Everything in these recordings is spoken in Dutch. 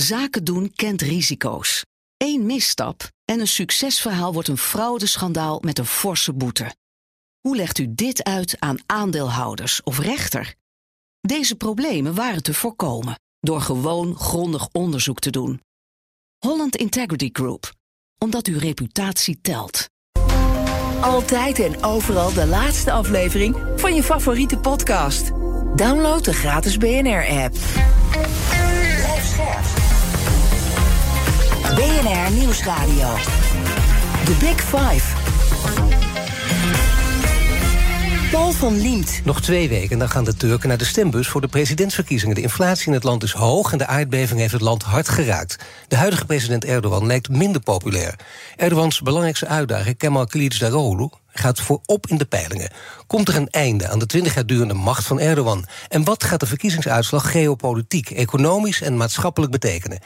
Zaken doen kent risico's. Eén misstap en een succesverhaal wordt een fraudeschandaal met een forse boete. Hoe legt u dit uit aan aandeelhouders of rechter? Deze problemen waren te voorkomen door gewoon grondig onderzoek te doen. Holland Integrity Group, omdat uw reputatie telt. Altijd en overal de laatste aflevering van je favoriete podcast. Download de gratis BNR-app. BNR Nieuwsradio. The Big Five. Paul van Liemt. Nog twee weken en dan gaan de Turken naar de stembus voor de presidentsverkiezingen. De inflatie in het land is hoog en de aardbeving heeft het land hard geraakt. De huidige president Erdogan lijkt minder populair. Erdogans belangrijkste uitdaging, Kemal Kılıçdaroğlu, gaat voorop in de peilingen. Komt er een einde aan de 20 jaar durende macht van Erdogan? En wat gaat de verkiezingsuitslag geopolitiek, economisch en maatschappelijk betekenen?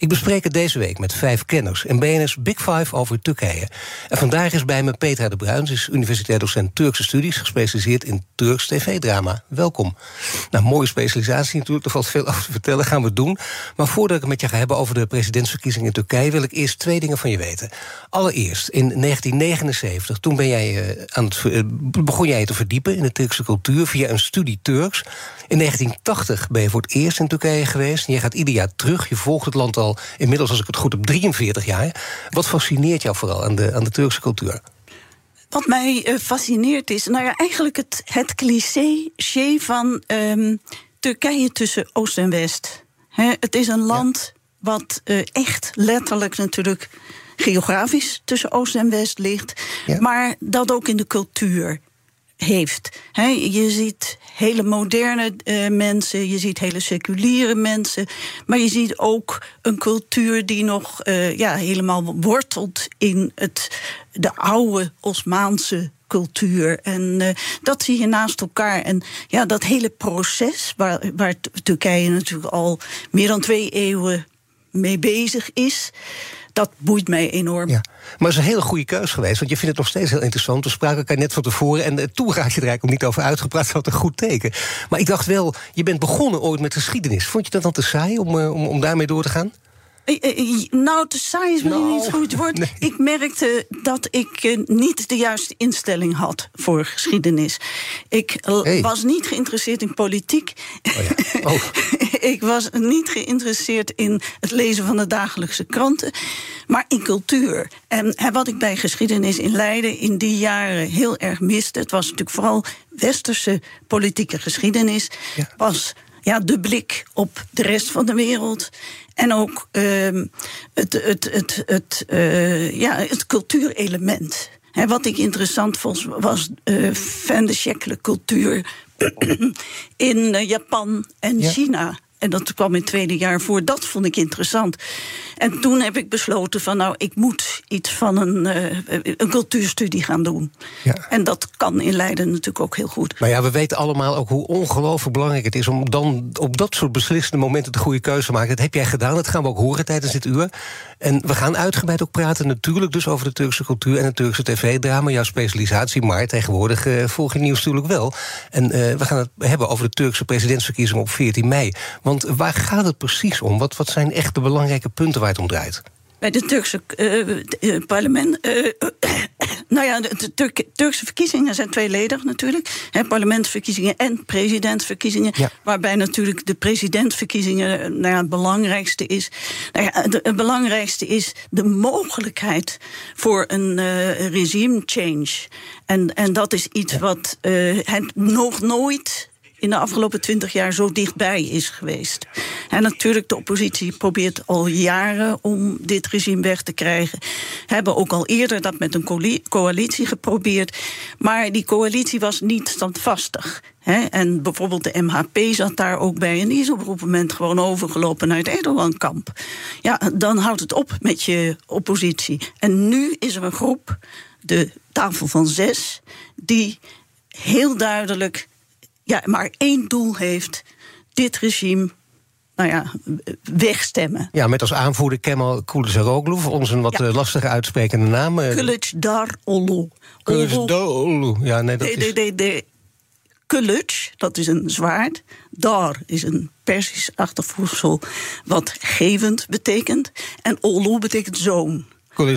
Ik bespreek het deze week met vijf kenners in BNS Big Five over Turkije. En vandaag is bij me Petra de Bruin, ze is universitair docent Turkse studies, gespecialiseerd in Turks tv-drama. Welkom. Nou, mooie specialisatie natuurlijk, er valt veel over te vertellen, gaan we doen. Maar voordat ik het met je ga hebben over de presidentsverkiezingen in Turkije, wil ik eerst twee dingen van je weten. Allereerst, in 1979, toen ben jij, uh, aan het, uh, begon jij je te verdiepen in de Turkse cultuur via een studie Turks. In 1980 ben je voor het eerst in Turkije geweest. En je gaat ieder jaar terug. Je volgt het land al inmiddels, als ik het goed heb, 43 jaar. Wat fascineert jou vooral aan de, aan de Turkse cultuur? Wat mij uh, fascineert is, nou ja, eigenlijk het, het cliché van um, Turkije tussen Oost en West. He, het is een land ja. wat uh, echt letterlijk natuurlijk geografisch tussen Oost en West ligt, ja. maar dat ook in de cultuur heeft. He, je ziet hele moderne uh, mensen, je ziet hele seculiere mensen, maar je ziet ook een cultuur die nog uh, ja, helemaal wortelt in het, de oude Osmaanse cultuur. En uh, dat zie je naast elkaar. En ja, dat hele proces, waar, waar Turkije natuurlijk al meer dan twee eeuwen mee bezig is dat boeit mij enorm. Ja. Maar het is een hele goede keus geweest, want je vindt het nog steeds heel interessant. We spraken elkaar net van tevoren en uh, toen raak je er eigenlijk niet over uitgepraat. Dat een goed teken. Maar ik dacht wel, je bent begonnen ooit met geschiedenis. Vond je dat dan te saai om, om, om daarmee door te gaan? Nou, te saai is misschien niet het goed woord. Nee. Ik merkte dat ik uh, niet de juiste instelling had voor geschiedenis. Ik hey. was niet geïnteresseerd in politiek. Oh ja. oh. ik was niet geïnteresseerd in het lezen van de dagelijkse kranten, maar in cultuur. En, en wat ik bij geschiedenis in Leiden in die jaren heel erg miste, het was natuurlijk vooral westerse politieke geschiedenis, ja. was ja, de blik op de rest van de wereld. En ook uh, het, het, het, het, uh, ja, het cultuurelement. He, wat ik interessant vond, was uh, Fende cultuur in uh, Japan en ja. China. En dat kwam in het tweede jaar voor. Dat vond ik interessant. En toen heb ik besloten van nou, ik moet iets van een, uh, een cultuurstudie gaan doen. Ja. En dat kan in Leiden natuurlijk ook heel goed. Maar ja, we weten allemaal ook hoe ongelooflijk belangrijk het is om dan op dat soort beslissende momenten de goede keuze te maken. Dat heb jij gedaan, dat gaan we ook horen tijdens dit uur. En we gaan uitgebreid ook praten natuurlijk dus over de Turkse cultuur en het Turkse tv-drama, jouw specialisatie. Maar tegenwoordig uh, volg je nieuws natuurlijk wel. En uh, we gaan het hebben over de Turkse presidentsverkiezingen op 14 mei. Want waar gaat het precies om? Wat, wat zijn echt de belangrijke punten waar het om draait? Bij de Turkse uh, parlement. Uh, nou ja, de, de Turk, Turkse verkiezingen zijn tweeledig natuurlijk. Parlementsverkiezingen en presidentsverkiezingen. Ja. Waarbij natuurlijk de presidentsverkiezingen nou ja, het belangrijkste is. Nou ja, de, het belangrijkste is de mogelijkheid voor een uh, regime change. En, en dat is iets ja. wat het nog nooit in de afgelopen twintig jaar zo dichtbij is geweest. En natuurlijk, de oppositie probeert al jaren om dit regime weg te krijgen. Hebben ook al eerder dat met een coalitie geprobeerd. Maar die coalitie was niet standvastig. En bijvoorbeeld de MHP zat daar ook bij. En die is op een moment gewoon overgelopen naar het Erdogan-kamp. Ja, dan houdt het op met je oppositie. En nu is er een groep, de tafel van zes, die heel duidelijk ja, maar één doel heeft: dit regime nou ja, wegstemmen. Ja, met als aanvoerder Kemal Kılıçdaroğlu, voor ons een wat ja. lastige uitsprekende naam. Kılıçdaroğlu. Kılıçdaroğlu. Ja, nee, dat de, de, de, de Kuluc, dat is een zwaard. Dar is een Persisch-achtig voedsel wat gevend betekent. En Olu betekent zoon. Kul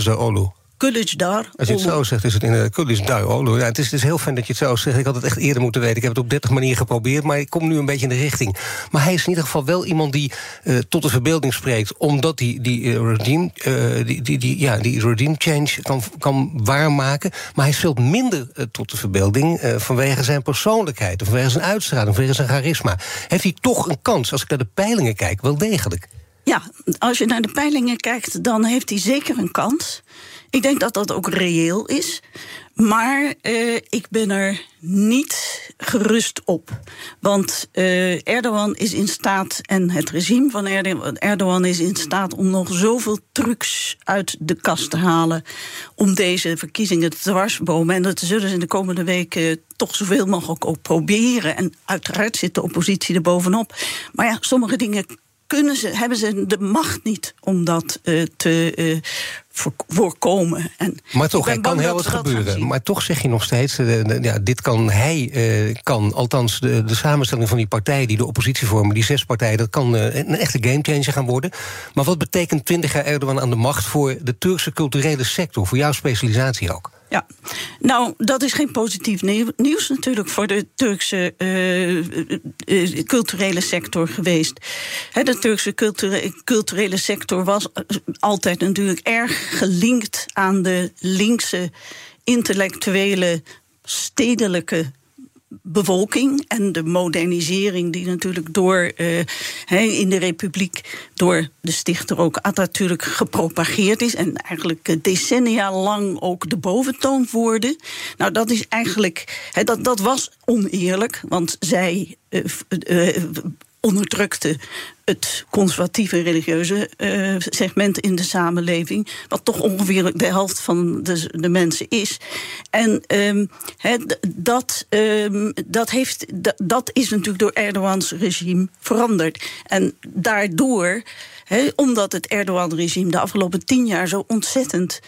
Dar. Als je het zo zegt, is het in de Kulis Dar Olu. Ja, het, is, het is heel fijn dat je het zo zegt. Ik had het echt eerder moeten weten. Ik heb het op 30 manieren geprobeerd, maar ik kom nu een beetje in de richting. Maar hij is in ieder geval wel iemand die uh, tot de verbeelding spreekt, omdat hij die, uh, regime, uh, die, die, die, ja, die regime change kan, kan waarmaken. Maar hij is veel minder tot de verbeelding vanwege zijn persoonlijkheid, vanwege zijn uitstraling, vanwege zijn charisma. Heeft hij toch een kans, als ik naar de peilingen kijk, wel degelijk? Ja, als je naar de peilingen kijkt, dan heeft hij zeker een kans. Ik denk dat dat ook reëel is. Maar uh, ik ben er niet gerust op. Want uh, Erdogan is in staat, en het regime van Erdogan is in staat om nog zoveel trucs uit de kast te halen. om deze verkiezingen te dwarsbomen. En dat zullen ze in de komende weken toch zoveel mogelijk ook proberen. En uiteraard zit de oppositie er bovenop. Maar ja, sommige dingen kunnen ze, hebben ze de macht niet om dat uh, te voorkomen. En maar toch, er kan heel wat gebeuren. Maar toch zeg je nog steeds, uh, ja, dit kan hij, kan, althans de, de samenstelling van die partijen die de oppositie vormen, die zes partijen, dat kan een echte gamechanger gaan worden. Maar wat betekent 20 jaar Erdogan aan de macht voor de Turkse culturele sector, voor jouw specialisatie ook? Ja, nou, dat is geen positief nieuws natuurlijk voor de Turkse uh, culturele sector geweest. de Turkse culturele, culturele sector was altijd natuurlijk erg gelinkt aan de linkse intellectuele stedelijke bevolking en de modernisering die natuurlijk door uh, in de Republiek door de stichter ook Atatürk gepropageerd is en eigenlijk eh, decennia lang ook de boventoon voerde. Nou, dat is eigenlijk, dat, dat was oneerlijk, want zij uh, onderdrukte het conservatieve religieuze uh, segment in de samenleving, wat toch ongeveer de helft van de, de mensen is. En um, dat, um, dat, heeft, dat is natuurlijk door Erdogans regime veranderd. En daardoor, omdat het Erdogan-regime de afgelopen tien jaar zo ontzettend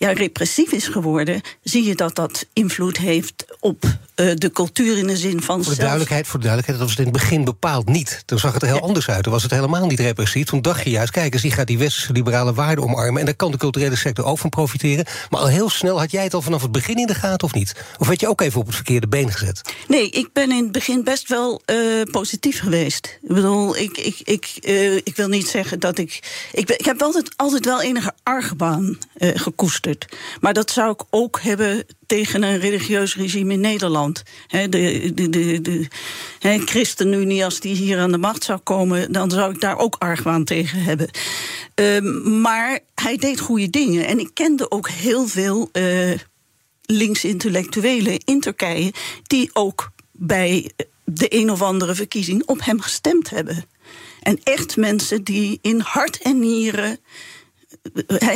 ja, repressief is geworden, zie je dat dat invloed heeft op uh, de cultuur in de zin van. Voor de duidelijkheid, voor de duidelijkheid, dat was het in het begin bepaald niet. Toen zag het er heel anders uit. Toen was het helemaal niet repressief. Toen dacht je juist, kijk eens, die gaat die westerse liberale waarden omarmen. En daar kan de culturele sector ook van profiteren. Maar al heel snel had jij het al vanaf het begin in de gaten of niet? Of werd je ook even op het verkeerde been gezet? Nee, ik ben in het begin best wel uh, positief geweest. Ik bedoel, ik, ik, ik, uh, ik wil niet zeggen dat ik. Ik, ben, ik heb altijd, altijd wel enige argwaan gekoesterd. Maar dat zou ik ook hebben tegen een religieus regime in Nederland. de, de, de, de ChristenUnie, als die hier aan de macht zou komen, dan zou ik daar ook argwaan tegen hebben. Um, maar hij deed goede dingen. En ik kende ook heel veel uh, links-intellectuelen in Turkije die ook bij de een of andere verkiezing op hem gestemd hebben. En echt mensen die in hart en nieren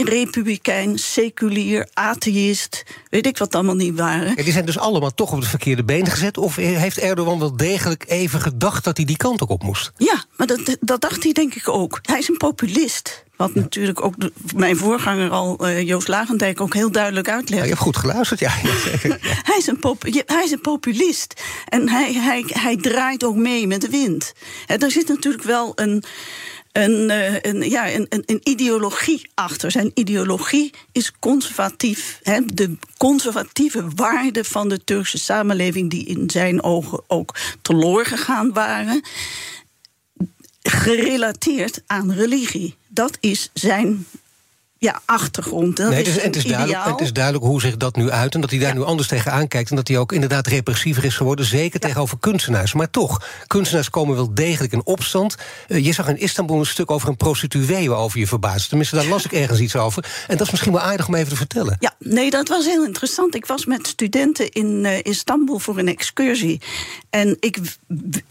republikein, seculier, atheïst, weet ik wat allemaal niet waren. Die zijn dus allemaal toch op het verkeerde been gezet? Of heeft Erdogan wel degelijk even gedacht dat hij die kant ook op moest? Ja, maar dat, dat dacht hij denk ik ook. Hij is een populist. Wat natuurlijk ook de, mijn voorganger al, uh, Joost Lagendijk, ook heel duidelijk uitlegt. Ja, je hebt goed geluisterd, ja. hij, is een pop, hij is een populist. En hij, hij, hij draait ook mee met de wind. En er zit natuurlijk wel een een, eh, een, ja, een, een, ideologie achter. Zijn ideologie is conservatief. Hè, de conservatieve waarden van de Turkse samenleving, die in zijn ogen ook teloor gegaan waren, gerelateerd aan religie. Dat is zijn ja, achtergrond. Dat nee, het, is, het, is duidelijk, het is duidelijk hoe zich dat nu uit... en dat hij daar nu anders tegenaan kijkt... en dat hij ook inderdaad repressiever is geworden... zeker tegenover kunstenaars. Maar toch, kunstenaars komen wel degelijk in opstand. Uh, je zag in Istanbul een stuk over een prostituee... waarover je verbaasde. Tenminste, daar las ik ergens iets over. En dat is misschien wel aardig om even te vertellen. Ja, nee, dat was heel interessant. Ik was met studenten in uh, Istanbul voor een excursie. En ik,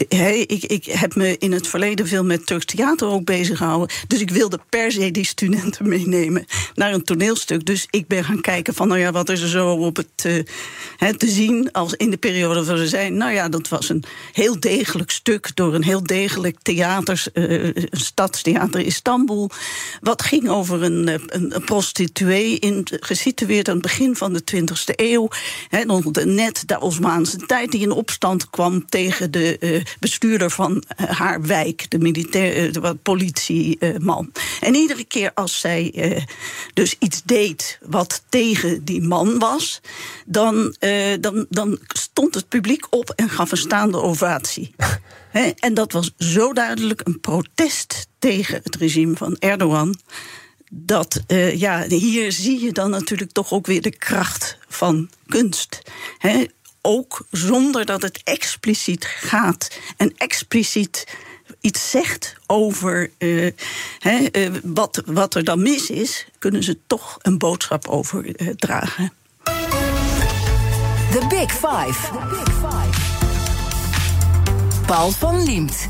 hey, ik, ik heb me in het verleden veel met Turks theater ook bezig gehouden. Dus ik wilde per se die studenten meenemen. Naar een toneelstuk. Dus ik ben gaan kijken van, nou ja, wat is er zo op het te zien als in de periode waar we zijn. Nou ja, dat was een heel degelijk stuk door een heel degelijk theater, een stadstheater Istanbul. Wat ging over een, een, een prostituee in, gesitueerd aan het begin van de 20e eeuw. Net de Osmaanse tijd die in opstand kwam tegen de uh, bestuurder van uh, haar wijk, de militair, uh, de politieman. en iedere keer als zij dus iets deed wat tegen die man was, dan, dan, dan stond het publiek op en gaf een staande ovatie. en dat was zo duidelijk een protest tegen het regime van Erdogan dat uh, ja, hier zie je dan natuurlijk toch ook weer de kracht van kunst. He, ook zonder dat het expliciet gaat en expliciet iets zegt over uh, uh, wat, wat er dan mis is, kunnen ze toch een boodschap overdragen. The Big Five. The Big Five. Paul van Liemt.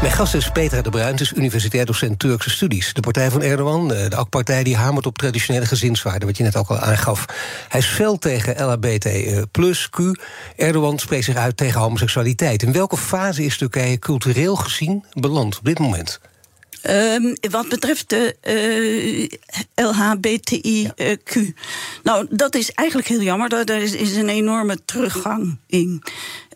Mijn gast is Petra de Bruin, universitair docent Turkse studies. De partij van Erdogan, de AK-partij, die hamert op traditionele gezinswaarden, wat je net ook al aangaf. Hij is fel tegen LHBT eh, plus Q. Erdogan spreekt zich uit tegen homoseksualiteit. In welke fase is Turkije cultureel gezien beland op dit moment? Um, wat betreft de uh, eh, LHBTIQ. Nou, dat is eigenlijk heel jammer. Daar is, is een enorme teruggang in.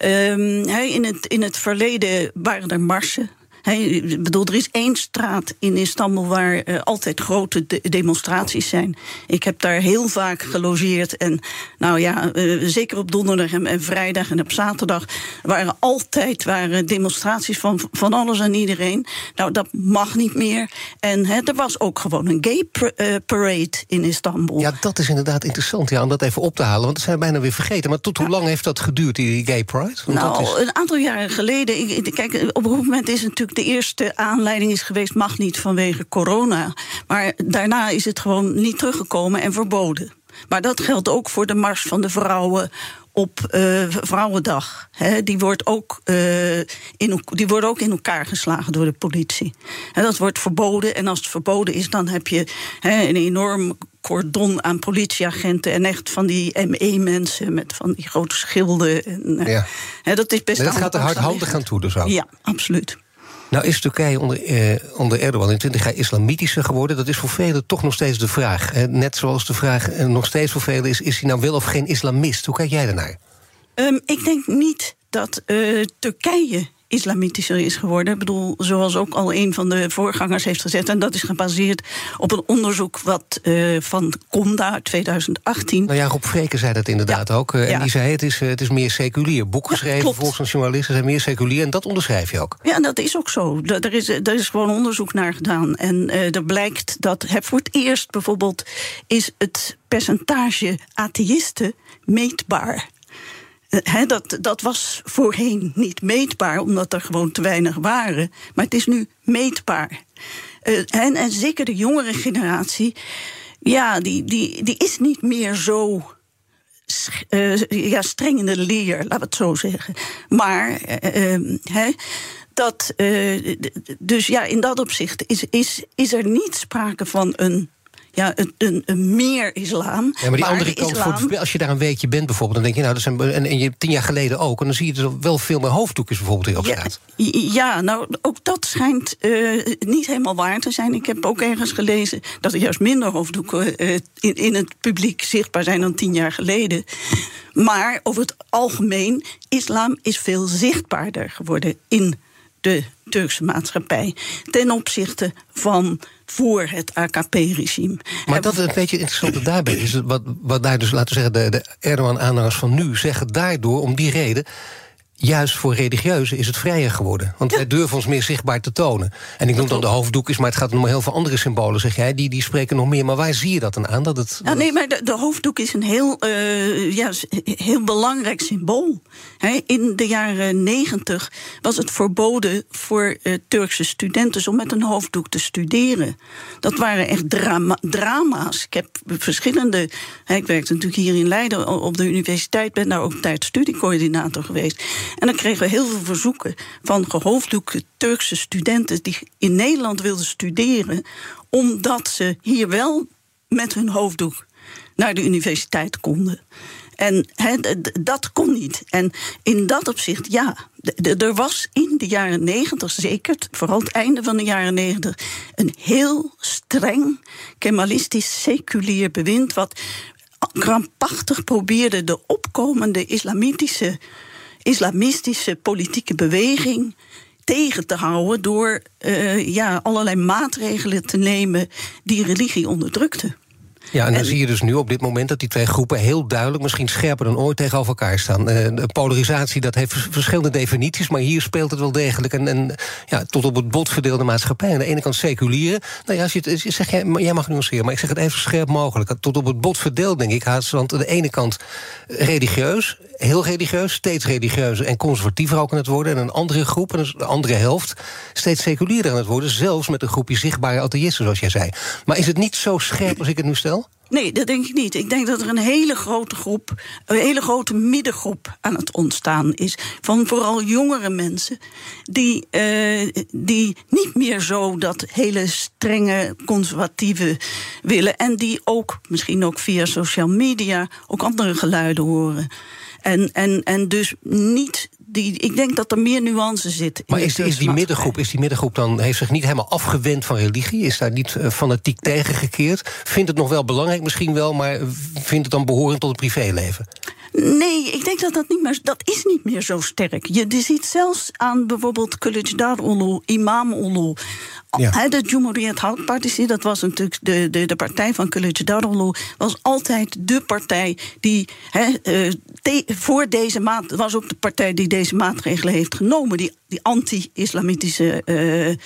Um, in, het, in het verleden waren er marsen ik bedoel, er is één straat in Istanbul waar uh, altijd grote demonstraties zijn. Ik heb daar heel vaak gelogeerd. En nou ja, uh, zeker op donderdag en, en, vrijdag en op zaterdag waren altijd waren demonstraties van, van alles en iedereen. Nou, dat mag niet meer. En he, er was ook gewoon een gay uh, parade in Istanbul. Ja, dat is inderdaad interessant ja, om dat even op te halen. Want dat zijn we bijna weer vergeten. Maar tot hoe lang heeft dat geduurd, die gay pride? Want nou, is... een aantal jaren geleden. Ik, kijk, op een moment is het natuurlijk de eerste aanleiding is geweest, mag niet vanwege corona. Maar daarna is het gewoon niet teruggekomen en verboden. Maar dat geldt ook voor de Mars van de Vrouwen op uh, Vrouwendag. die, wordt ook, uh, in, die worden ook in elkaar geslagen door de politie. He, dat wordt verboden. En als het verboden is, dan heb je een enorm cordon aan politieagenten en echt van die ME-mensen met van die grote schilden. En, ja. dat is best. En dat gaat er hardhandig gaan toe, dus ook. Ja, absoluut. Nou is Turkije onder, eh, onder Erdogan in 20 jaar islamitischer geworden. Dat is voor velen toch nog steeds de vraag. Net zoals de vraag eh, nog steeds voor velen is... is hij nou wel of geen islamist? Hoe kijk jij daarnaar? Um, ik denk niet dat uh, Turkije islamitischer is geworden. Ik bedoel, zoals ook al een van de voorgangers heeft gezet. En dat is gebaseerd op een onderzoek wat uh, van Conda 2018. Nou ja, Rob Vreken zei dat inderdaad ook. Uh, en die zei: het is, uh, het is meer seculier. Boek geschreven ja, volgens journalisten zijn meer seculier. En dat onderschrijf je ook. Ja, en dat is ook zo. Er is, er is gewoon onderzoek naar gedaan. En er blijkt dat voor het eerst bijvoorbeeld is het percentage atheïsten meetbaar. Dat, dat was voorheen niet meetbaar, omdat er gewoon te weinig waren. Maar het is nu meetbaar. En, en zeker de jongere generatie, ja, die, die, die is niet meer zo uh, ja, streng in de leer, laten we het zo zeggen. Maar uh, dat, dus ja, in dat opzicht is, is, is er niet sprake van een ja, een, een, meer islam. Ja, maar die andere kant, voor, als je daar een weekje bent bijvoorbeeld... dan denk je, nou, dat zijn, en, en je tien jaar geleden ook... en dan zie je er wel veel meer hoofddoekjes bijvoorbeeld hier op straat. Ja, nou, ook dat schijnt uh, niet helemaal waar te zijn. Ik heb ook ergens gelezen dat er juist minder hoofddoeken... Uh, in, in het publiek zichtbaar zijn dan tien jaar geleden. Maar over het algemeen, islam is veel zichtbaarder geworden in de Turkse maatschappij ten opzichte van voor het AKP-regime. Maar dat een beetje interessante daarbij is, wat, wat daar dus, laten we zeggen, de, de Erdogan-aanhangers van nu zeggen daardoor, om die reden, juist voor religieuzen is het vrijer geworden. Want wij durven ons meer zichtbaar te tonen. En ik noem dan de hoofddoekjes, maar het gaat om heel veel andere symbolen, zeg jij. Die, die spreken nog meer. Maar waar zie je dat dan aan? Dat het, ja, nee, maar de, de, hoofddoek is een heel, uh, ja, heel belangrijk symbool. in de jaren negentig was het verboden voor uh, Turkse studenten om met een hoofddoek te studeren. Dat waren echt drama, drama's. Ik heb verschillende. ik werkte natuurlijk hier in Leiden op de universiteit, ben daar ook tijd studiecoördinator geweest. En dan kregen we heel veel verzoeken van gehoofddoekte Turkse studenten die in Nederland wilden studeren, omdat ze hier wel met hun hoofddoek naar de universiteit konden. En dat kon niet. En in dat opzicht, ja, er was in de jaren negentig zeker, vooral het einde van de jaren negentig, een heel streng kemalistisch seculier bewind. wat krampachtig probeerde de opkomende islamitische, islamistische politieke beweging tegen te houden door uh, ja, allerlei maatregelen te nemen die religie onderdrukten. Ja, en dan zie je dus nu op dit moment dat die twee groepen heel duidelijk, misschien scherper dan ooit, tegenover elkaar staan. Uh, de polarisatie, dat heeft verschillende definities, maar hier speelt het wel degelijk een, een ja, tot op het bot verdeelde maatschappij. Aan de ene kant seculiere. Nou ja, als je het, zeg jij, jij mag nuanceren, maar ik zeg het even scherp mogelijk. Tot op het bot verdeeld, denk ik, haast. Want aan de ene kant religieus, heel religieus, steeds religieuzer en conservatiever ook aan het worden. En een andere groep, een andere helft, steeds seculierder aan het worden. Zelfs met een groepje zichtbare atheïsten, zoals jij zei. Maar is het niet zo scherp als ik het nu stel? Nee, dat denk ik niet. Ik denk dat er een hele grote groep, een hele grote middengroep aan het ontstaan is. Van vooral jongere mensen. Die, uh, die niet meer zo dat hele strenge conservatieve willen. En die ook, misschien ook via social media, ook andere geluiden horen. En, en, en dus niet die, ik denk dat er meer nuance zit. Maar is, is, die middengroep, is die middengroep dan heeft zich niet helemaal afgewend van religie? Is daar niet uh, fanatiek tegengekeerd? Vindt het nog wel belangrijk misschien wel, maar vindt het dan behorend tot het privéleven? Nee, ik denk dat dat niet meer, dat is niet meer zo sterk. Je, je ziet zelfs aan bijvoorbeeld Kılıçdaroğlu, Ulu, Imam Ulu. De Cumhuriyet Halk Partij, dat was natuurlijk de, de, de partij van Kılıçdaroğlu, was altijd de partij die he, uh, voor deze maat was ook de partij die deze maatregelen heeft genomen, die, die anti-islamitische uh,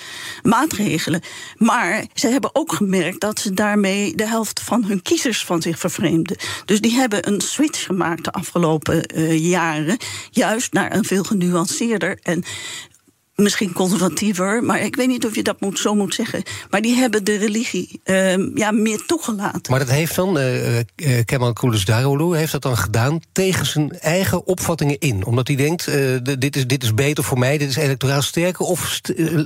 maatregelen. Maar ze hebben ook gemerkt dat ze daarmee de helft van hun kiezers van zich vervreemden. Dus die hebben een switch gemaakt de afgelopen uh, jaren, juist naar een veel genuanceerder en misschien conservatiever, maar ik weet niet of je dat moet, zo moet zeggen. Maar die hebben de religie uh, ja, meer toegelaten. Maar dat heeft dan, uh, uh, Kemal Kılıçdaroğlu heeft dat dan gedaan tegen zijn eigen opvattingen in. Omdat hij denkt, uh, dit, is, dit is beter voor mij, dit is electoraal sterker... of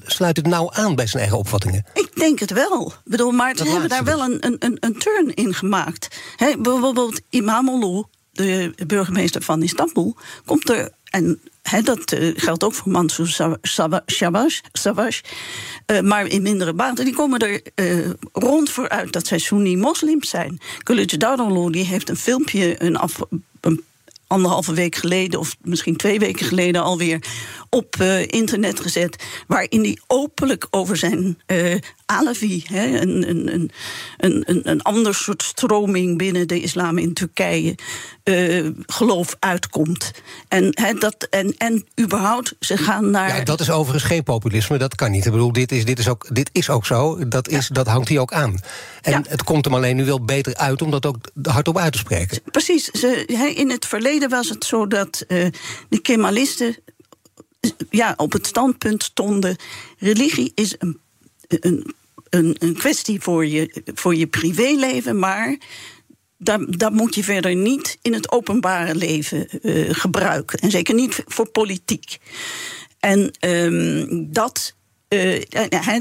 sluit het nou aan bij zijn eigen opvattingen? Ik denk het wel. Ik bedoel, maar ze hebben daar wel een, een, een turn in gemaakt. He, bijvoorbeeld Imamoglu, de burgemeester van Istanbul, komt er... En dat uh, geldt ook voor Mansour Savage, uh, maar in mindere mate. Die komen er uh, rond vooruit dat zij Sunni-moslims zijn. Kılıçdaroğlu die heeft een filmpje een, af, een anderhalve week geleden, of misschien twee weken geleden alweer, op internet gezet. Waarin hij openlijk over zijn uh, Alavi, hè, een, een, een, een, een ander soort stroming binnen de islam in Turkije, uh, geloof uitkomt. En, hè, dat, en, en überhaupt, ze gaan naar. Ja, dat is overigens geen populisme, dat kan niet. Ik bedoel, dit is, dit is, ook, dit is ook zo, dat, is, dat hangt hij ook aan. En ja. het komt hem alleen nu wel beter uit om dat ook hardop uit te spreken. Precies. Ze, in het verleden was het zo dat uh, de Kemalisten ja, op het standpunt stonden: religie is een, een, een, een kwestie voor je, voor je privéleven, maar dat, dat moet je verder niet in het openbare leven uh, gebruiken. En zeker niet voor politiek. En um, dat. Uh,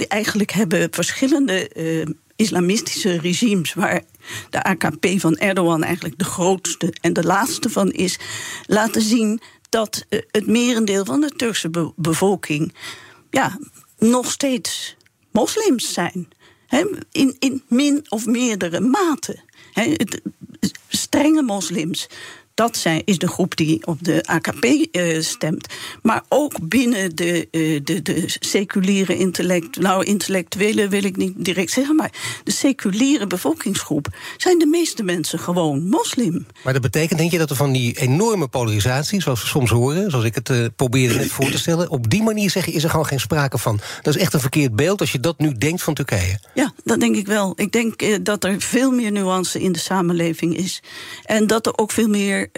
eigenlijk hebben verschillende uh, islamistische regimes, waar de AKP van Erdogan eigenlijk de grootste en de laatste van is, laten zien dat het merendeel van de Turkse be bevolking ja, nog steeds moslims zijn. In, in min of meerdere mate. Strenge moslims dat zijn, is de groep die op de AKP uh, eh, stemt. Maar ook binnen de, uh, de, de seculiere intellect, nou intellectuele wil ik niet direct zeggen, maar de seculiere bevolkingsgroep zijn de meeste mensen gewoon moslim. Maar dat betekent, denk je, dat er van die enorme polarisatie, zoals we soms horen, zoals ik het uh, probeerde net voor te stellen, op die manier zeg je, is er gewoon geen sprake van. Dat is echt een verkeerd beeld als je dat nu denkt van Turkije. Ja, dat denk ik wel. Ik denk dat er veel meer nuance in de samenleving is. En dat er ook veel meer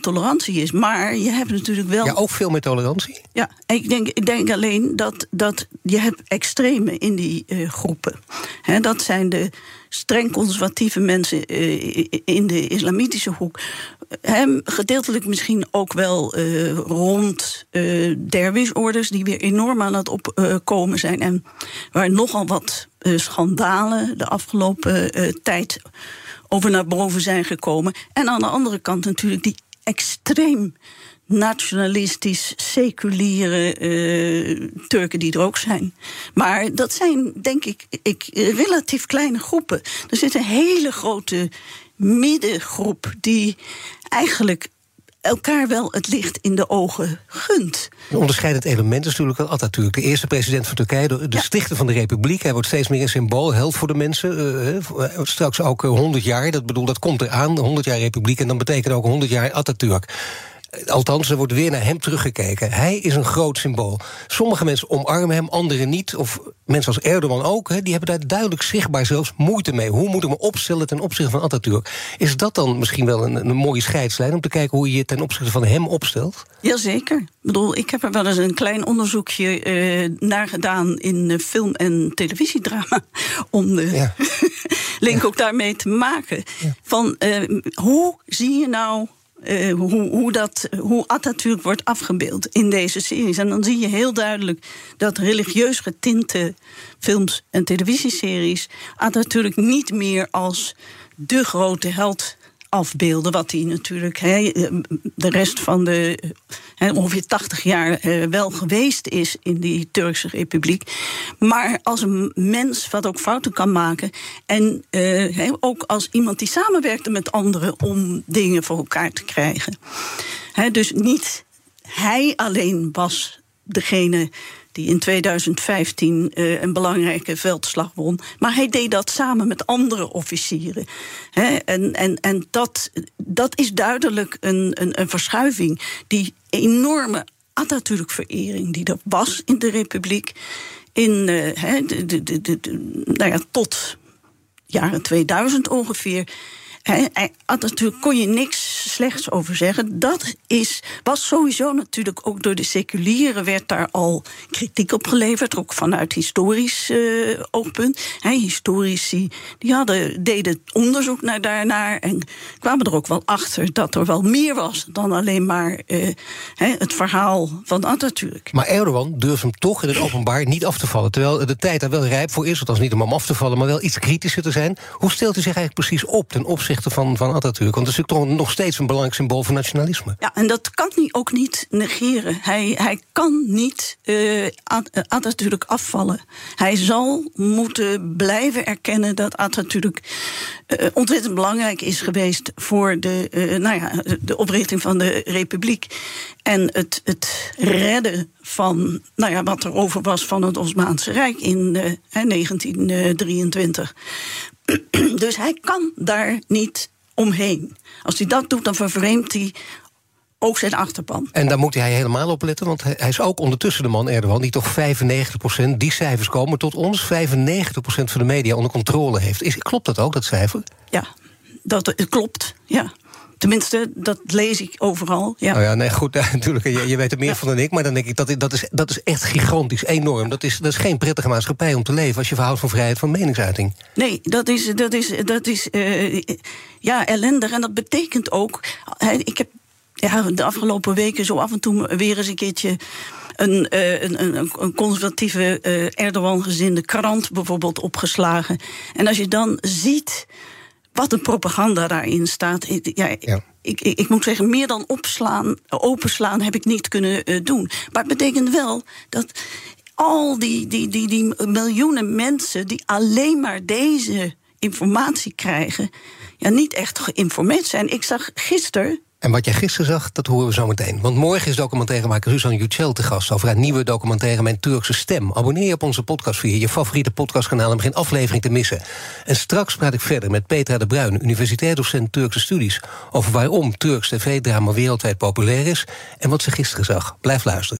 tolerantie is. Maar je hebt natuurlijk wel. Ja, ook veel meer tolerantie? Ja, ik denk, ik denk alleen dat, dat je hebt extreme in die groepen. He, dat zijn de streng conservatieve mensen in de islamitische hoek. Hem gedeeltelijk misschien ook wel uh, rond uh, derwisorders, die weer enorm aan het opkomen uh, zijn. En waar nogal wat schandalen de afgelopen tijd over naar boven zijn gekomen. En aan de andere kant natuurlijk die extreem nationalistisch, seculiere Turken die er ook zijn. Maar dat zijn, denk ik, ik, relatief kleine groepen. Er zit een hele grote middengroep die eigenlijk elkaar wel het licht in de ogen gunt. Een onderscheidend element is natuurlijk Atatürk. De eerste president van Turkije, de, de stichter van de republiek. Hij wordt steeds meer een symbool, held voor de mensen. Uh, straks ook 100 jaar, dat, bedoel, dat komt eraan. 100 jaar republiek en dan betekent ook 100 jaar Atatürk. Althans, er wordt weer naar hem teruggekeken. Hij is een groot symbool. Sommige mensen omarmen hem, anderen niet. Of mensen als Erdogan ook. Die hebben daar duidelijk zichtbaar zelfs moeite mee. Hoe moet ik me opstellen ten opzichte van Atatürk? Is dat dan misschien wel een, een mooie scheidslijn... om te kijken hoe je je ten opzichte van hem opstelt? Jazeker. Ik bedoel, ik heb er wel eens een klein onderzoekje uh, naar gedaan... in uh, film- en televisiedrama. Om de ja. link ja. ook daarmee te maken. Ja. Van uh, hoe zie je nou uh, hoe, hoe, dat, hoe Atatürk wordt afgebeeld in deze series. En dan zie je heel duidelijk dat religieus getinte films en televisieseries Atatürk niet meer als de grote held afbeelden. Wat hij natuurlijk he, de rest van de ongeveer 80 jaar eh, wel geweest is in die Turkse Republiek. Maar als een mens wat ook fouten kan maken. En uh, ook als iemand die samenwerkte met anderen om dingen voor elkaar te krijgen. dus niet hij alleen was degene die in 2015 uh, een belangrijke veldslag won. Maar hij deed dat samen met andere officieren. En en, en dat, dat is duidelijk een, een, een verschuiving. Die enorme Atatürk-verering die er was in de Republiek. In, he, de, de, de, de, nou ja, tot jaren 2000 ongeveer natuurlijk kon je niks slechts over zeggen. Dat is, was sowieso natuurlijk ook door de seculieren werd daar al kritiek op geleverd, ook vanuit historisch uh, oogpunt. Historici die hadden, deden onderzoek naar daarnaar en kwamen er ook wel achter dat er wel meer was dan alleen maar uh, het verhaal van Atatürk. Maar Erdogan durft hem toch in het openbaar niet af te vallen. Terwijl de tijd daar wel rijp voor is, althans niet om hem af te vallen, maar wel iets kritischer te zijn. Hoe stelt u zich eigenlijk precies op ten opzichte van, van Atatürk? Want dat is natuurlijk toch nog steeds een belangrijk symbool van nationalisme. Ja, en dat kan hij ook niet negeren. Hij, hij kan niet uh, Atatürk afvallen. Hij zal moeten blijven erkennen dat Atatürk uh, ontzettend belangrijk is geweest voor de, nou ja, de oprichting van de republiek. En het, het redden van nou ja, wat er over was van het Osmaanse Rijk in 1923. Dus hij kan daar niet omheen. Als hij dat doet, dan vervreemdt hij ook zijn achterban. En daar moet hij helemaal op letten, want hij is ook ondertussen de man Erdogan... die toch 95% die cijfers komen tot ons... 95% van de media onder controle heeft. Is, klopt dat ook, dat cijfer? Ja, dat klopt, ja. Tenminste, dat lees ik overal. Ja, oh ja nee, goed, natuurlijk. Je, je weet er meer ja. van dan ik. Maar dan denk ik, dat, dat, is, dat is echt gigantisch, enorm. Dat is, dat is geen prettige maatschappij om te leven... als je verhoudt van vrijheid van meningsuiting. Nee, dat is, dat is, dat is uh, ja, ellendig. En dat betekent ook... ik heb ja, de afgelopen weken zo af en toe weer eens een keertje... Een, uh, een, een, een, conservatieve uh, Erdogan-gezinde krant bijvoorbeeld opgeslagen. En als je dan ziet wat een propaganda daarin staat. Ja, ja. Ik, ik, ik, moet zeggen, meer dan opslaan, openslaan heb ik niet kunnen uh, doen. Maar het betekent wel dat al die, die, die, die miljoenen mensen die alleen maar deze informatie krijgen, ja, niet echt geïnformeerd zijn. Ik zag gisteren en wat jij gisteren zag, dat horen we zo meteen. Want morgen is documentairemaker Suzanne Yücel te gast... over haar nieuwe documentaire Mijn Turkse Stem. Abonneer je op onze podcast via je favoriete podcastkanaal... om geen aflevering te missen. En straks praat ik verder met Petra de Bruin... universitair docent Turkse studies... over waarom Turks tv-drama wereldwijd populair is... en wat ze gisteren zag. Blijf luisteren.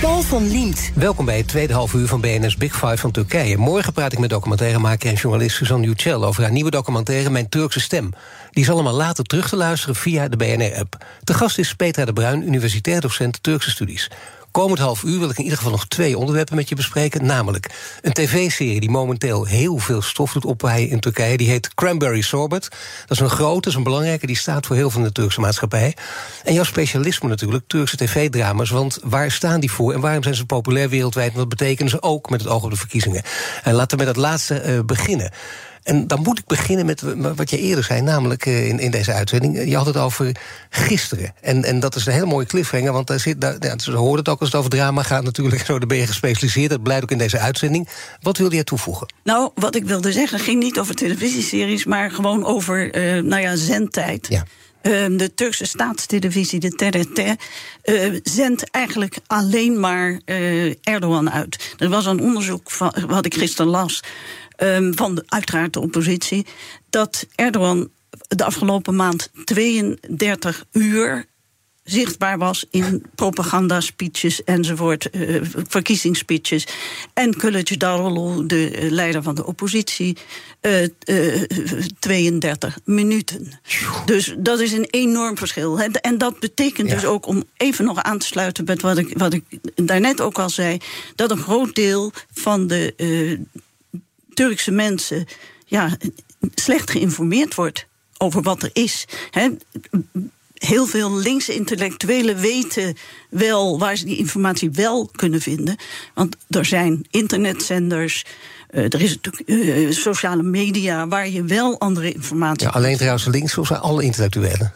Paul van Liemt. Welkom bij het tweede half uur van BNS Big Five van Turkije. Morgen praat ik met documentairemaker en journalist Suzanne Yücel... over haar nieuwe documentaire Mijn Turkse Stem. Die is allemaal later terug te luisteren via de BNR-app. De gast is Petra de Bruin, universitair docent Turkse studies. Komend half uur wil ik in ieder geval nog twee onderwerpen met je bespreken. Namelijk een tv-serie die momenteel heel veel stof doet opwaaien in Turkije. Die heet Cranberry Sorbet. Dat is een grote, dat is een belangrijke. Die staat voor heel veel de Turkse maatschappij. En jouw specialisme natuurlijk, Turkse tv-drama's. Want waar staan die voor en waarom zijn ze populair wereldwijd? En wat betekenen ze ook met het oog op de verkiezingen? En laten we met dat laatste uh, beginnen. En dan moet ik beginnen met wat je eerder zei, namelijk eh, in, in deze uitzending. Je had het over gisteren. En, en dat is een hele mooie cliffhanger, want daar zit, daar, ja, ze hoorden het ook als het over drama gaat natuurlijk. Zo, daar ben je gespecialiseerd, dat blijkt ook in deze uitzending. Wat wilde jij toevoegen? Nou, wat ik wilde zeggen ging niet over televisieseries, maar gewoon over, uh, nou ja, zendtijd. Ja. Uh, de Turkse staatstelevisie, de TRT, uh, zendt eigenlijk alleen maar uh, Erdogan uit. Er was een onderzoek van, wat ik gisteren las um, van de, uiteraard de oppositie, dat Erdogan de afgelopen maand 32 uur zichtbaar was in propaganda-speeches enzovoort, uh, verkiezingsspeeches. En Kılıçdaroğlu, de leider van de oppositie, uh, uh, 32 minuten. Dus dat is een enorm verschil. En dat betekent ja. dus ook, om even nog aan te sluiten met wat ik, wat ik daarnet ook al zei, dat een groot deel van de Turkse mensen ja, slecht geïnformeerd wordt over wat er is. heel veel linkse intellectuelen weten wel waar ze die informatie wel kunnen vinden. Want er zijn internetzenders. Uh, er is natuurlijk uh, sociale media waar je wel andere informatie. Ja, alleen trouwens links of zijn alle intellectuelen?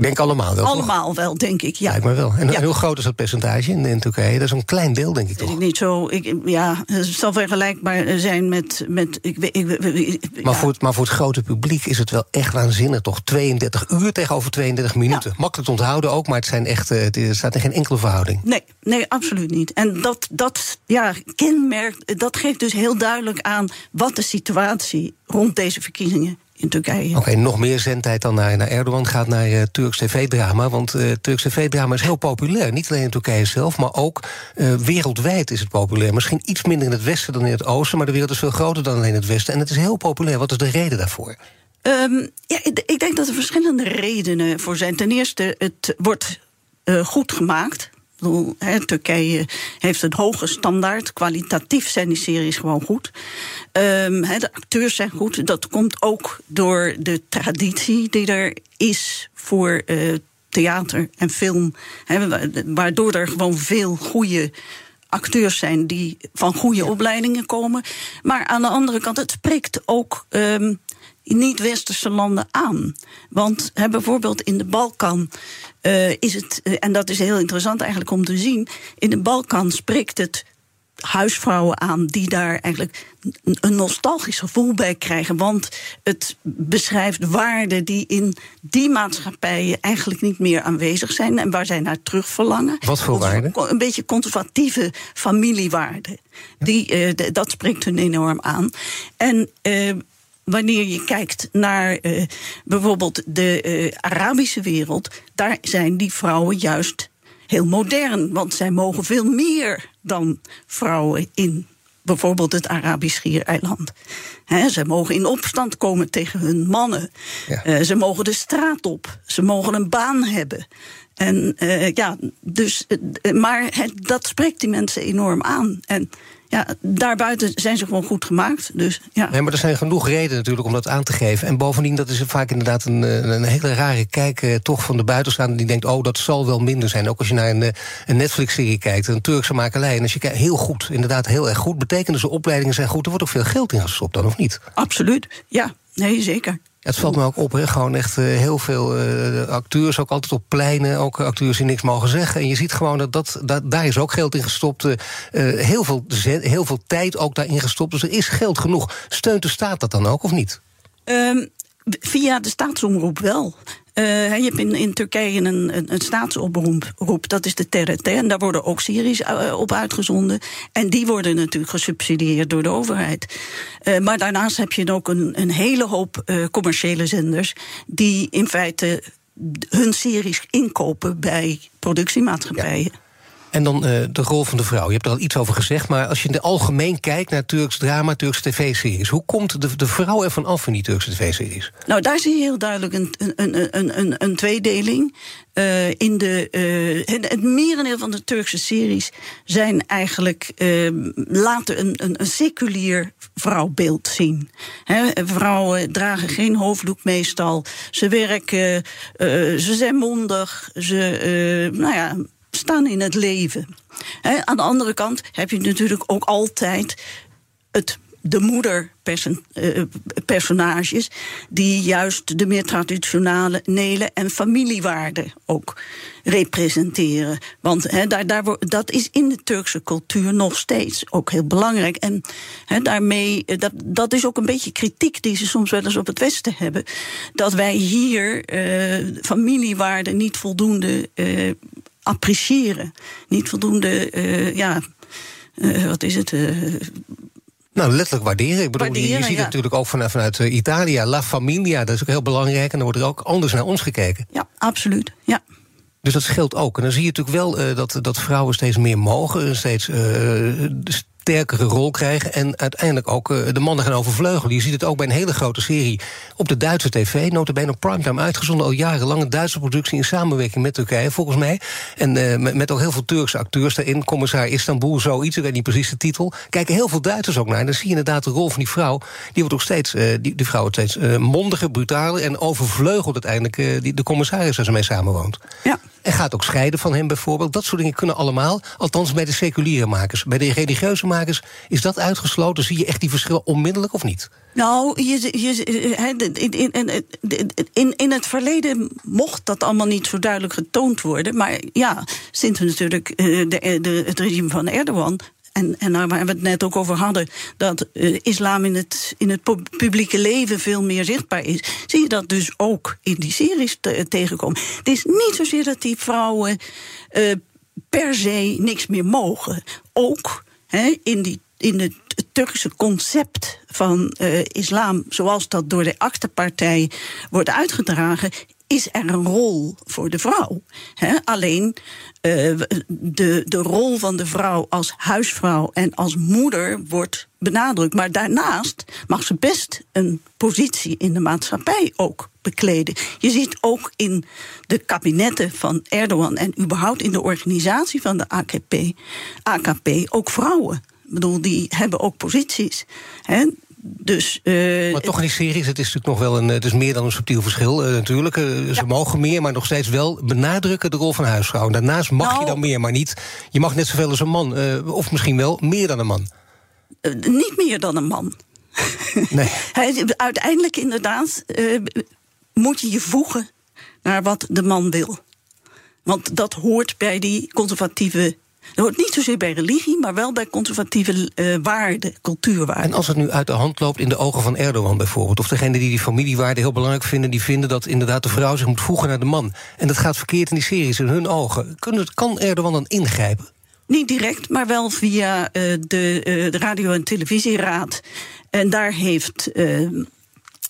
Denk allemaal wel. Allemaal wel, denk ik. Ja. Lijkt me wel. En, hoe groot is dat percentage in, in Turkije? Dat is een klein deel, denk ik toch? Ik niet zo. Ik, ja, het zal vergelijkbaar zijn met. met ik, ik, ik, maar, voor het, maar voor het grote publiek is het wel echt waanzinnig, toch? 32 uur tegenover 32 minuten. Makkelijk te onthouden ook, maar het zijn echt, het staat in geen enkele verhouding. Nee, nee, absoluut niet. En dat, dat ja, kenmerkt, dat geeft dus heel duidelijk aan wat de situatie rond deze verkiezingen in Turkije. Oké, nog meer zendtijd dan naar, naar Erdogan gaat naar uh, Turks tv-drama. Want uh, Turks tv-drama is heel populair. Niet alleen in Turkije zelf, maar ook uh, wereldwijd is het populair. Misschien iets minder in het westen dan in het oosten, maar de wereld is veel groter dan alleen het westen. En het is heel populair. Wat is de reden daarvoor? Um, ja, ik denk dat er verschillende redenen voor zijn. Ten eerste, het wordt goed gemaakt. Turkije heeft een hoge standaard. Kwalitatief zijn die series gewoon goed. Um, de acteurs zijn goed. Dat komt ook door de traditie die er is voor uh, theater en film. waardoor er gewoon veel goede acteurs zijn die van goede opleidingen komen. Maar aan de andere kant, het spreekt ook um, niet-westerse landen aan. Want hè, bijvoorbeeld in de Balkan uh, is het, uh, en dat is heel interessant eigenlijk om te zien, in de Balkan spreekt het huisvrouwen aan die daar eigenlijk een nostalgisch gevoel bij krijgen. Want het beschrijft waarden die in die maatschappijen eigenlijk niet meer aanwezig zijn en waar zij naar terug verlangen. Wat voor waarden? Een beetje conservatieve familiewaarden. Die, uh, dat spreekt hun enorm aan. En uh, wanneer je kijkt naar uh, bijvoorbeeld de uh, Arabische wereld, daar zijn die vrouwen juist heel modern. Want zij mogen veel meer dan vrouwen in bijvoorbeeld het Arabisch Schiereiland. ze mogen in opstand komen tegen hun mannen. Ja. ze mogen de straat op. Ze mogen een baan hebben. En ja, dus, maar het, dat spreekt die mensen enorm aan. En ja, daarbuiten zijn ze gewoon goed gemaakt. Dus, ja. Nee, maar er zijn genoeg redenen natuurlijk om dat aan te geven. En bovendien, dat is vaak inderdaad een, een hele rare kijk eh, toch van de buitenstaander die denkt, oh, dat zal wel minder zijn. Ook als je naar een, eh, een Netflix-serie kijkt, een Turkse makelij. En als je kijkt, heel goed, inderdaad heel erg goed. Betekent dus de opleidingen zijn goed. Er wordt ook veel geld in gestopt dan, of niet? Absoluut, ja. Nee, zeker het valt me ook op, gewoon echt uh, heel veel uh, acteurs, ook altijd op pleinen, ook acteurs die niks mogen zeggen. En je ziet gewoon dat, dat, daar is ook geld in gestopt. Uh, heel, veel, heel veel tijd ook daarin gestopt. Dus er is geld genoeg. Steunt de staat dat dan ook, of niet? Um, via de staatsomroep wel. Uh, je hebt in, in Turkije een, een, een staatsomroep, dat is de TRT. En daar worden ook series uh, op uitgezonden. En die worden natuurlijk gesubsidieerd door de overheid. Maar daarnaast heb je ook een, een hele hoop commerciële zenders... die in feite hun series inkopen bij productiemaatschappijen. En dan uh, de rol van de vrouw. Je hebt er al iets over gezegd, maar als je in het algemeen kijkt naar Turks drama, Turkse tv-series, hoe komt de, de vrouw ervan af in die Turkse tv-series? Nou, daar zie je heel duidelijk een, een, een, een, een tweedeling. Uh, in de, uh, het, het merendeel van de Turkse series zijn eigenlijk laten een, een, een seculier vrouwbeeld zien. vrouwen dragen geen hoofddoek meestal. Ze werken, ze zijn mondig. Ze, nou ja, staan in het leven. aan de andere kant heb je natuurlijk ook altijd het de moederpersonages, die juist de meer traditionele nelen en familiewaarden ook representeren. Want daar, daar, dat is in de Turkse cultuur nog steeds ook heel belangrijk. En daarmee, dat, dat is ook een beetje kritiek die ze soms wel eens op het Westen hebben. Dat wij hier uh, familiewaarden niet voldoende appreciëren. Niet voldoende, uh, ja, uh, wat is het? Uh, nou, letterlijk waarderen. Ik bedoel, waarderen, je, ziet ja. het natuurlijk ook vanuit, vanuit Italië. La Familia, dat is ook heel belangrijk. En dan wordt er ook anders naar ons gekeken. Ja, absoluut. Ja. Dus dat scheelt ook. En dan zie je natuurlijk wel uh, dat, dat vrouwen steeds meer mogen. Steeds uh, sterkere rol krijgen. En uiteindelijk ook uh, de mannen gaan overvleugelen. Je ziet het ook bij een hele grote serie op de Duitse tv. Notabene op primetime uitgezonden al jarenlang. Een Duitse productie in samenwerking met Turkije, volgens mij. En uh, met, ook heel veel Turkse acteurs daarin. Commissar Istanbul, zoiets, ik weet niet precies de titel. Kijken heel veel Duitsers ook naar. En dan zie je inderdaad de rol van die vrouw. Die wordt ook steeds, uh, die, die vrouw wordt steeds mondiger, brutaler. En overvleugelt uiteindelijk die, de commissaris waar ze mee samenwoont. Ja. En gaat ook scheiden van hem bijvoorbeeld. Dat soort dingen kunnen allemaal. Althans bij de seculiere makers. Bij de religieuze makers is dat uitgesloten. Zie je echt die verschillen onmiddellijk of niet? Nou, in, in, in, het verleden mocht dat allemaal niet zo duidelijk getoond worden. Maar ja, sinds natuurlijk de, de, het regime van Erdogan en, en waar we het net ook over hadden, dat uh, islam in het, in het publieke leven veel meer zichtbaar is, zie je dat dus ook in die series te, tegenkomen. Het is niet zozeer dat die vrouwen uh, per se niks meer mogen. Ook he, in, die, in het Turkse concept van uh, islam, zoals dat door de achterpartij wordt uitgedragen, is er een rol voor de vrouw. Alleen uh, de, de rol van de vrouw als huisvrouw en als moeder wordt benadrukt. Maar daarnaast mag ze best een positie in de maatschappij ook bekleden. Je ziet ook in de kabinetten van Erdogan en überhaupt in de organisatie van de AKP, AKP ook vrouwen. Ik bedoel, die hebben ook posities. Dus, uh, maar toch in die series, het is natuurlijk nog wel een, het is meer dan een subtiel verschil uh, natuurlijk. Uh, ze mogen meer, maar nog steeds wel benadrukken de rol van huisvrouw. En daarnaast mag nou, je dan meer, maar niet. Je mag net zoveel als een man, of misschien wel meer dan een man. niet meer dan een man. Nee. Uiteindelijk inderdaad moet je je voegen naar wat de man wil. Want dat hoort bij die conservatieve dat hoort niet zozeer bij religie, maar wel bij conservatieve uh, waarden, cultuurwaarden. En als het nu uit de hand loopt in de ogen van Erdogan bijvoorbeeld, of degene die die familiewaarden heel belangrijk vinden, die vinden dat inderdaad de vrouw zich moet voegen naar de man. En dat gaat verkeerd in die series, in hun ogen. Kan Erdogan dan ingrijpen? Niet direct, maar wel via uh, de, uh, de radio- en televisieraad. En daar heeft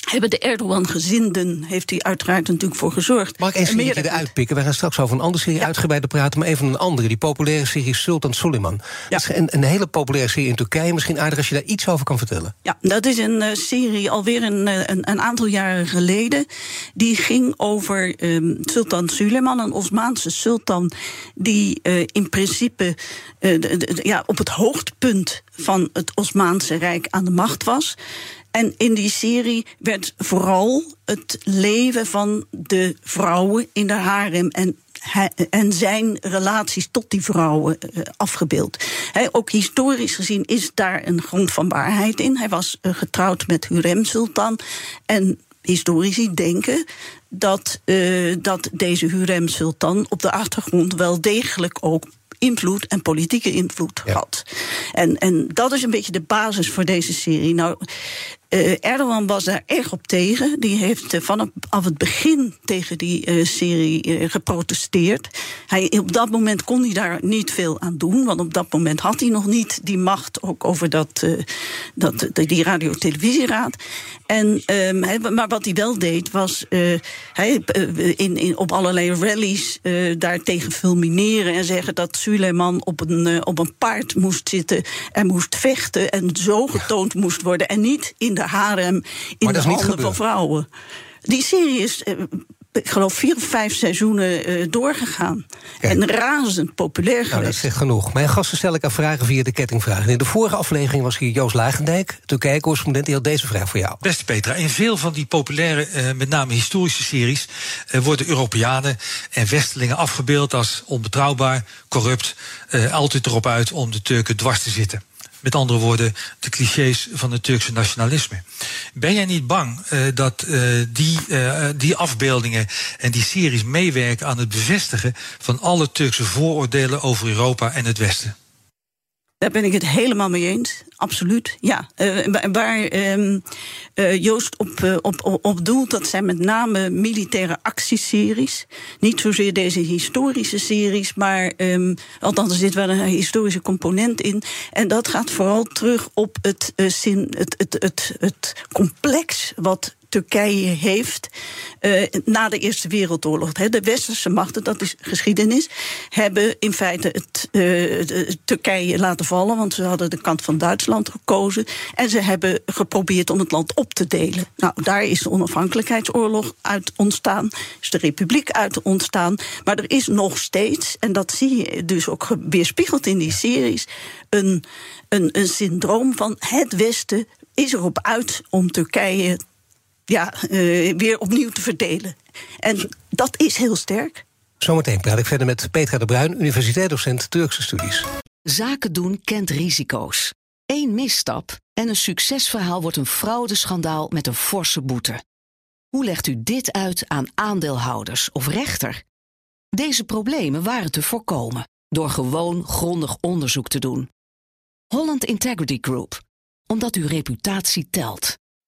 hebben de Erdogan-gezinden, heeft hij uiteraard natuurlijk voor gezorgd. Mag ik één serie eruit pikken? We gaan straks over een andere serie ja. uitgebreider praten, maar even een andere. Die populaire serie Sultan Suleiman. Ja. Dat is een, een, hele populaire serie in Turkije. Misschien aardig als je daar iets over kan vertellen. Ja, dat is een uh, serie alweer een, een, een, aantal jaren geleden. Die ging over um, Sultan Suleiman, een Osmaanse sultan, die uh, in principe uh, de, de, ja, op het hoogtepunt van het Osmaanse Rijk aan de macht was. En in die serie werd vooral het leven van de vrouwen in de harem en en zijn relaties tot die vrouwen uh, afgebeeld. He, ook historisch gezien is daar een grond van waarheid in. Hij was uh, getrouwd met Hurrem Sultan. En historici denken dat, uh, dat deze Hurrem Sultan op de achtergrond wel degelijk ook invloed en politieke invloed ja. had. En, en dat is een beetje de basis voor deze serie. Nou, uh, Erdogan was daar erg op tegen. Die heeft uh, vanaf het begin tegen die uh, serie geprotesteerd. Hij, op dat moment kon hij daar niet veel aan doen, want op dat moment had hij nog niet die macht ook over dat, dat, die radio-televisieraad. En, um, maar wat hij wel deed, was hij, in, in, op allerlei rallies daartegen fulmineren en zeggen dat Suleiman op een, op een paard moest zitten en moest vechten en zo getoond moest worden en niet in de harem in de handen van vrouwen. Die serie is, ik geloof, vier of vijf seizoenen uh, doorgegaan. En razend populair geweest. Nou, dat zegt genoeg. Mijn gasten stel ik aan vragen via de kettingvragen. In de vorige aflevering was hier Joost Lagendijk, Turkije-correspondent. Die had deze vraag voor jou. Beste Petra, in veel van die populaire, uh, met name historische series... Uh, worden Europeanen en Westelingen afgebeeld als onbetrouwbaar, corrupt... altijd erop uit om de Turken dwars te zitten. Met andere woorden, de clichés van het Turkse nationalisme. Ben jij niet bang uh, dat uh, die, uh, die afbeeldingen en die series meewerken aan het bevestigen van alle Turkse vooroordelen over Europa en het Westen? Daar ben ik het helemaal mee eens. Absoluut, ja. Uh, waar uh, uh, Joost op, uh, op, op doelt, dat zijn met name militaire actieseries. Niet zozeer deze historische series, maar um, althans er zit wel een historische component in. En dat gaat vooral terug op het, zin, het, het, het, het complex wat Turkije heeft uh, na de Eerste Wereldoorlog. De westerse machten, dat is geschiedenis, hebben in feite het uh, Turkije laten vallen, want ze hadden de kant van Duitsland gekozen. En ze hebben geprobeerd om het land op te delen. Nou, daar is de onafhankelijkheidsoorlog uit ontstaan, is de republiek uit ontstaan. Maar er is nog steeds, en dat zie je dus ook weerspiegeld in die series, een, een, een syndroom van het Westen is erop uit om Turkije ja, uh, weer opnieuw te verdelen. En dat is heel sterk. Zometeen praat ik verder met Petra de Bruin, universiteitsdocent Turkse studies. Zaken doen kent risico's. Eén misstap en een succesverhaal wordt een fraudeschandaal met een forse boete. Hoe legt u dit uit aan aandeelhouders of rechter? Deze problemen waren te voorkomen door gewoon grondig onderzoek te doen. Holland Integrity Group, omdat uw reputatie telt.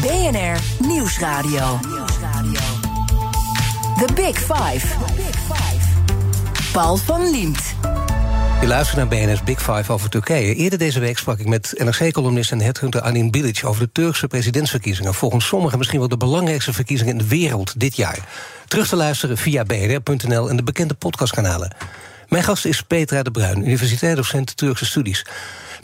BNR Nieuwsradio. The Big Five. Paul van Liemt. Je luistert naar BNS Big Five over Turkije. Eerder deze week sprak ik met NRC-columnist en headhunter Anin Bilic... over de Turkse presidentsverkiezingen. Volgens sommigen misschien wel de belangrijkste verkiezingen in de wereld dit jaar. Terug te luisteren via bnr.nl en de bekende podcastkanalen. Mijn gast is Petra de Bruin, universiteitsdocent Turkse studies.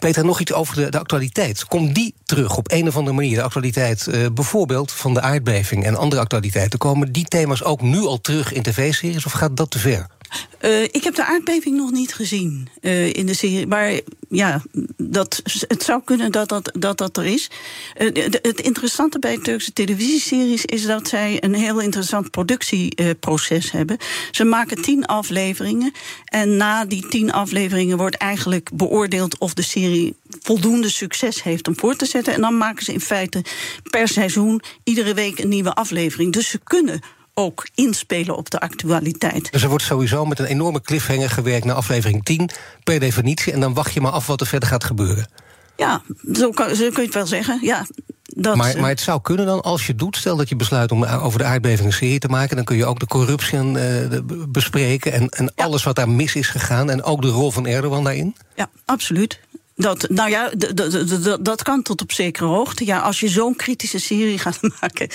Peter, nog iets over de, de, actualiteit. Komt die terug op een of andere manier? De actualiteit uh, bijvoorbeeld van de aardbeving en andere actualiteiten. Komen die thema's ook nu al terug in tv-series of gaat dat te ver? Uh, ik heb de aardbeving nog niet gezien uh, in de serie. Maar ja, dat, het zou kunnen dat dat, dat, dat er is. De, het interessante bij Turkse televisieseries is dat zij een heel interessant productieproces hebben. Ze maken tien afleveringen. En na die tien afleveringen wordt eigenlijk beoordeeld of de serie voldoende succes heeft om voor te zetten. En dan maken ze in feite per seizoen iedere week een nieuwe aflevering. Dus ze kunnen ook inspelen op de actualiteit. Dus er wordt sowieso met een enorme cliffhanger gewerkt naar aflevering 10, per definitie. En dan wacht je maar af wat er verder gaat gebeuren. Ja, zo, kan, zo kun je het wel zeggen. Ja, dat, maar, maar het zou kunnen dan, als je doet, stel dat je besluit om over de aardbeving een serie te maken, dan kun je ook de corruptie uh, bespreken en, en alles wat daar mis is gegaan en ook de rol van Erdogan daarin? Ja, absoluut. Dat, nou ja, dat kan tot op zekere hoogte. Ja, als je zo'n kritische serie gaat maken,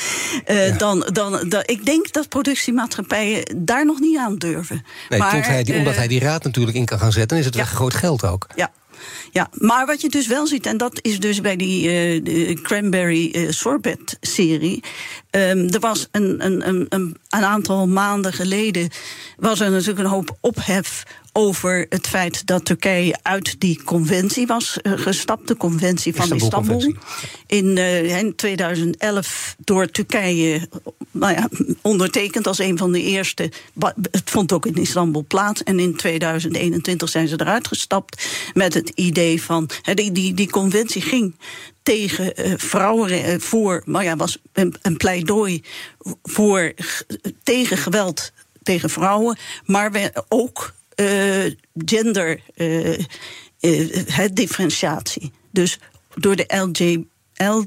uh, dan, dan, dan. Ik denk dat productiemaatschappijen daar nog niet aan durven. Nee, maar, hij die, omdat hij die raad natuurlijk in kan gaan zetten, is het ja. groot geld ook. Ja, ja, maar wat je dus wel ziet, en dat is dus bij die uh, Cranberry uh, Sorbet-serie. Um, er was een, een, een, een aantal maanden geleden. was er natuurlijk een hoop ophef over het feit dat Turkije uit die conventie was uh, gestapt, de conventie van Istanbul. Istanbul. In, uh, in 2011 door Turkije nou ja, ondertekend als een van de eerste. Het vond ook in Istanbul plaats. En in 2021 zijn ze eruit gestapt met het idee van. Die, die, die conventie ging tegen uh, vrouwen voor, maar ja, was een, een pleidooi voor tegen geweld tegen vrouwen, maar we ook uh, gender uh, uh, differentiatie. Dus door de LG, L,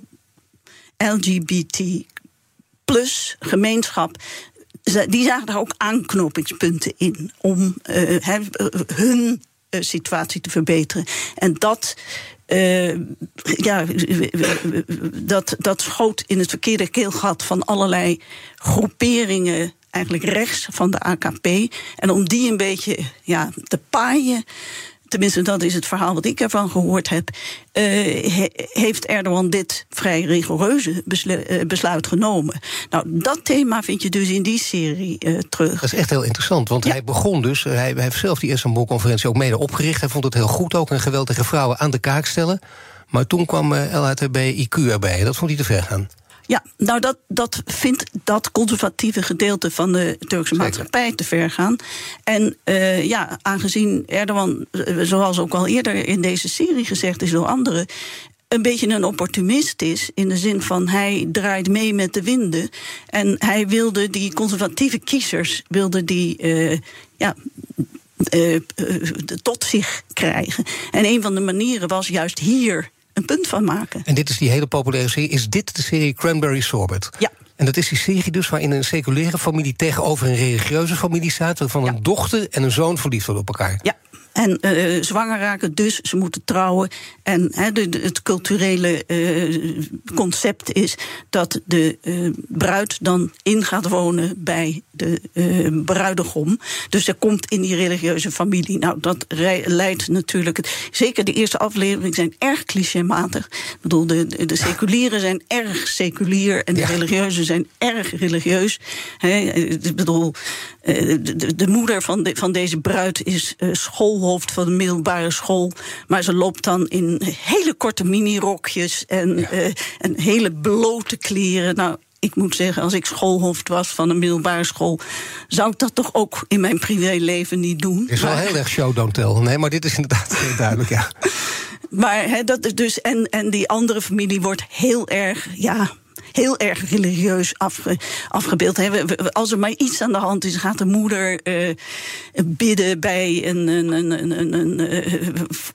LGBT plus gemeenschap. Die zagen daar ook aanknopingspunten in om hun situatie te verbeteren. En dat uh, ja, dat, dat schoot in het verkeerde keelgat van allerlei groeperingen eigenlijk rechts van de AKP. En om die een beetje ja, te paaien. Tenminste, dat is het verhaal wat ik ervan gehoord heb. Uh, heeft Erdogan dit vrij rigoureuze beslu uh, besluit genomen? Nou, dat thema vind je dus in die serie uh, terug. Dat is echt heel interessant, want ja. hij begon dus. Hij, hij heeft zelf die Istanbul-conferentie ook mede opgericht. Hij vond het heel goed ook een geweld tegen vrouwen aan de kaak stellen. Maar toen kwam LHTB IQ erbij. Dat vond hij te ver gaan. Ja, nou dat, dat vindt dat conservatieve gedeelte van de Turkse Zeker. maatschappij te ver gaan. En uh, ja, aangezien Erdogan, zoals ook al eerder in deze serie gezegd is door anderen, een beetje een opportunist is. In de zin van hij draait mee met de winden. En hij wilde die conservatieve kiezers, wilde die uh, ja, uh, tot zich krijgen. En een van de manieren was juist hier een punt van maken. En dit is die hele populaire serie. Is dit de serie Cranberry Sorbet? Ja. En dat is die serie dus waarin een seculiere familie tegenover een religieuze familie staat... waarvan ja. een dochter en een zoon verliefd worden op elkaar. Ja, en uh, zwanger raken, dus ze moeten trouwen. En he, de, de, het culturele uh, concept is dat de uh, bruid dan in gaat wonen bij de bruidegom. Dus er komt in die religieuze familie. Nou, dat leidt natuurlijk. Zeker de eerste afleveringen zijn erg clichématig. Ik bedoel, de, de seculieren zijn erg seculier en de ja. religieuzen zijn erg religieus. He, ik bedoel, de, de, moeder van, de, van deze bruid is schoolhoofd van de middelbare school. Maar ze loopt dan in hele korte minirokjes en, ja. uh, en hele blote kleren. Nou, ik moet zeggen, als ik schoolhoofd was van een middelbare school, zou ik dat toch ook in mijn privéleven niet doen. Is wel maar, heel erg show don't tell. Nee, maar dit is inderdaad heel duidelijk, ja. Maar he, dat is dus, en, en die andere familie wordt heel erg, ja, heel erg religieus afge, afgebeeld. He, als er maar iets aan de hand is, gaat de moeder uh, bidden bij een, een, een, een, een uh,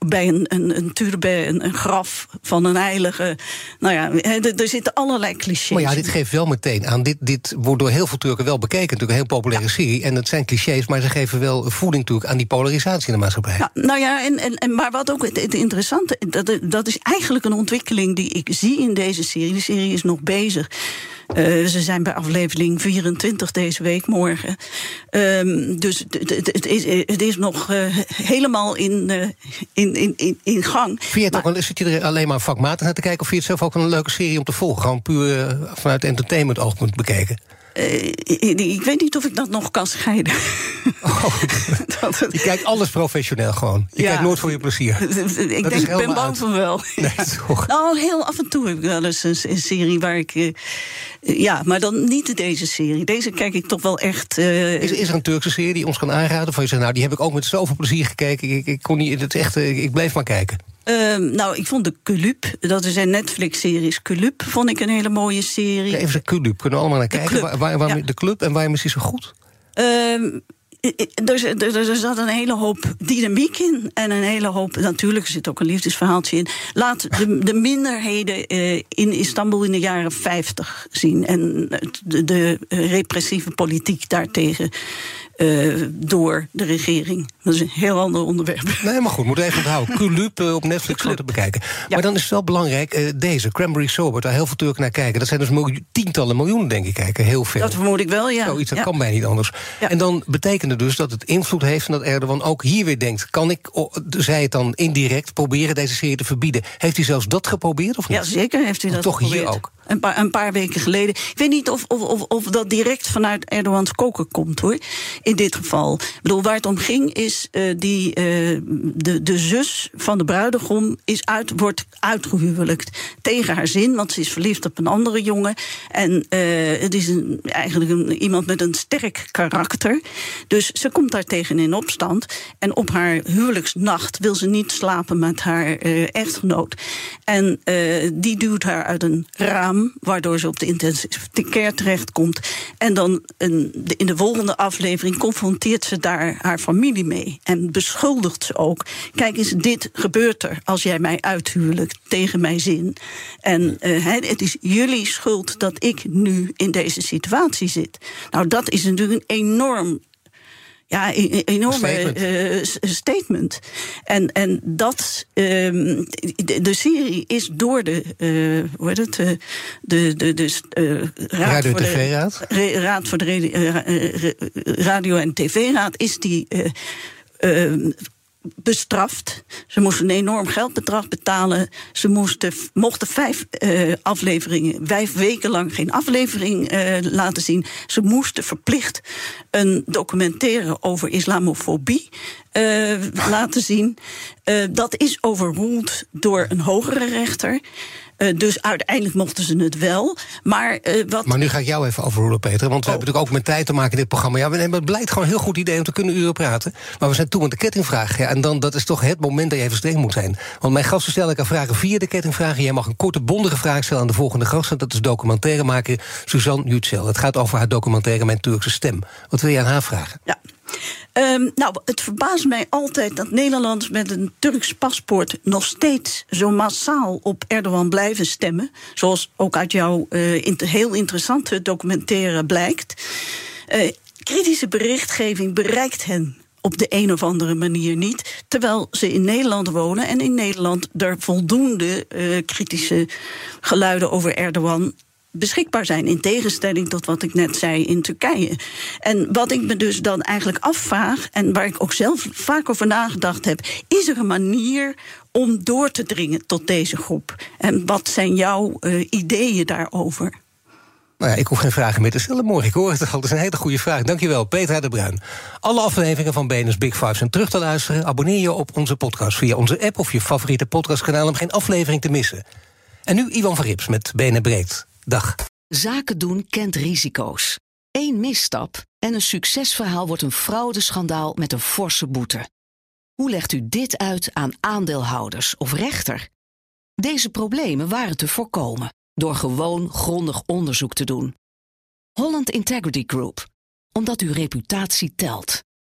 bij een, een, een turbe, een, graf van een heilige. Nou ja, er zitten allerlei clichés. Maar ja, dit geeft wel meteen aan. Dit, dit wordt door heel veel Turken wel bekeken. Natuurlijk een heel populaire ja. serie. En het zijn clichés, maar ze geven wel voeding natuurlijk aan die polarisatie in de maatschappij. Ja, nou ja, en, en, en, maar wat ook het, het interessante, dat, dat is eigenlijk een ontwikkeling die ik zie in deze serie. De serie is nog bezig bezig. Uh, ze zijn bij aflevering 24 deze week, morgen. Um, dus het is, het is nog uh, helemaal in, uh, in, in, in, gang. Vind je het maar, ook, zit je er alleen maar vakmatig naar te kijken... of vind je het zelf ook een leuke serie om te volgen? Gewoon puur vanuit entertainment oogpunt bekeken? ik weet niet of ik dat nog kan scheiden. Oh, je kijkt alles professioneel gewoon. Je kijkt nooit voor je plezier. ik denk, ik ben bang van wel. Nee, toch. Nou, heel af en toe heb ik wel eens een, een serie waar ik. Uh, ja, maar dan niet deze serie. Deze kijk ik toch wel echt. Uh, is, is er een Turkse serie die ons kan aanraden? Van je zegt, nou, die heb ik ook met zoveel plezier gekeken. Ik, ik kon niet. Het echt, ik bleef maar kijken. Uh, nou, ik vond de Culub, dat is een Netflix-serie, Culub, vond ik een hele mooie serie. Ja, even de Culub, kunnen we allemaal naar kijken. Waar, waar, waar, De club en waarom is die zo goed? Uh, er, er, er, zat een hele hoop dynamiek in. En een hele hoop. Natuurlijk zit ook een liefdesverhaaltje in. Laat de, de minderheden uh, in Istanbul in de jaren 50 zien. En de, de repressieve politiek daartegen. Uh, door de regering. Dat is een heel ander onderwerp. Nee, maar goed, moet even onthouden. Culub uh, op Netflix te bekijken. Ja. Maar dan is het wel belangrijk, uh, deze, Cranberry Sober, daar heel veel Turken naar kijken. Dat zijn dus miljoen, tientallen miljoenen, denk ik, kijken. Heel veel. Dat vermoed ik wel, ja. Zoiets, dat ja. kan bijna niet anders. Ja. En dan betekent het dus dat het invloed heeft... en dat Erdogan ook hier weer denkt... kan ik, oh, zij het dan indirect, proberen deze serie te verbieden? Heeft hij zelfs dat geprobeerd, of niet? Ja, zeker heeft hij dat toch geprobeerd. hier ook? Een paar, een paar weken geleden. Ik weet niet of, of, of, of dat direct vanuit Erdogans koken komt, hoor. In dit geval. Ik bedoel, waar het om ging is uh, die, uh, de, de zus van de bruidegom is uit, wordt uitgehuwelijkt tegen haar zin, want ze is verliefd op een andere jongen. En uh, het is eigenlijk iemand met een sterk karakter. Dus ze komt daar tegen in opstand. En op haar huwelijksnacht wil ze niet slapen met haar echtgenoot. En die duwt haar uit een raam waardoor ze op de intensive care terechtkomt. En dan een, de, in de volgende aflevering confronteert ze daar haar familie mee. En beschuldigt ze ook. Kijk eens, dit gebeurt er als jij mij uithuwelijkt tegen mijn zin. En uh, het is jullie schuld dat ik nu in deze situatie zit. Nou, dat is natuurlijk een enorm ja, een enorme statement. Uh, statement. En, en dat, um, de, de, serie is door de, uh, hoe heet het, uh, de, de, de uh, raad, radio voor TV raad? de raad voor de radio en tv-raad is die bestraft. Ze moesten een enorm geldbedrag betalen. Ze moesten, mochten vijf uh, afleveringen, vijf weken lang geen aflevering uh, laten zien. Ze moesten verplicht een documentaire over islamofobie uh, laten zien. dat is overruled door een hogere rechter. Uh, dus uiteindelijk mochten ze het wel. Maar, uh, wat... maar nu ga ik jou even overroelen, Peter. Want we oh. hebben natuurlijk ook met tijd te maken in dit programma. Ja, we hebben het blijkt gewoon een heel goed idee om te kunnen uren praten. Maar we zijn toe met de kettingvraag. Ja, en dan, dat is toch het moment dat je even streng moet zijn. Want mijn gasten stellen elkaar vragen via de kettingvragen. Jij mag een korte, bondige vraag stellen aan de volgende gast. En dat is documentairemaker Suzanne Yücel. Het gaat over haar documentaire Mijn Turkse Stem. Wat wil je aan haar vragen? Ja. Um, nou, het verbaast mij altijd dat Nederlanders met een Turks paspoort nog steeds zo massaal op Erdogan blijven stemmen. Zoals ook uit jouw inter heel interessante documentaire blijkt. Uh, kritische berichtgeving bereikt hen op de een of andere manier niet. Terwijl ze in Nederland wonen en in Nederland er voldoende uh, kritische geluiden over Erdogan beschikbaar zijn. In tegenstelling tot wat ik net zei in Turkije. En wat ik me dus dan eigenlijk afvraag, en waar ik ook zelf vaak over nagedacht heb, is er een manier om door te dringen tot deze groep? En wat zijn jouw uh, ideeën daarover? Nou ja, ik hoef geen vragen meer te stellen morgen. Ik hoor het al. Dat is een hele goede vraag. Dankjewel, Peter de Bruin. Alle afleveringen van BNS Big Five zijn terug te luisteren. Abonneer je op onze podcast via onze app of je favoriete podcastkanaal... om geen aflevering te missen. En nu Ivan van Rips met BNN Breed. Dag. Zaken doen kent risico's. Eén misstap en een succesverhaal wordt een fraudeschandaal met een forse boete. Hoe legt u dit uit aan aandeelhouders of rechter? Deze problemen waren te voorkomen door gewoon grondig onderzoek te doen. Holland Integrity Group, omdat uw reputatie telt.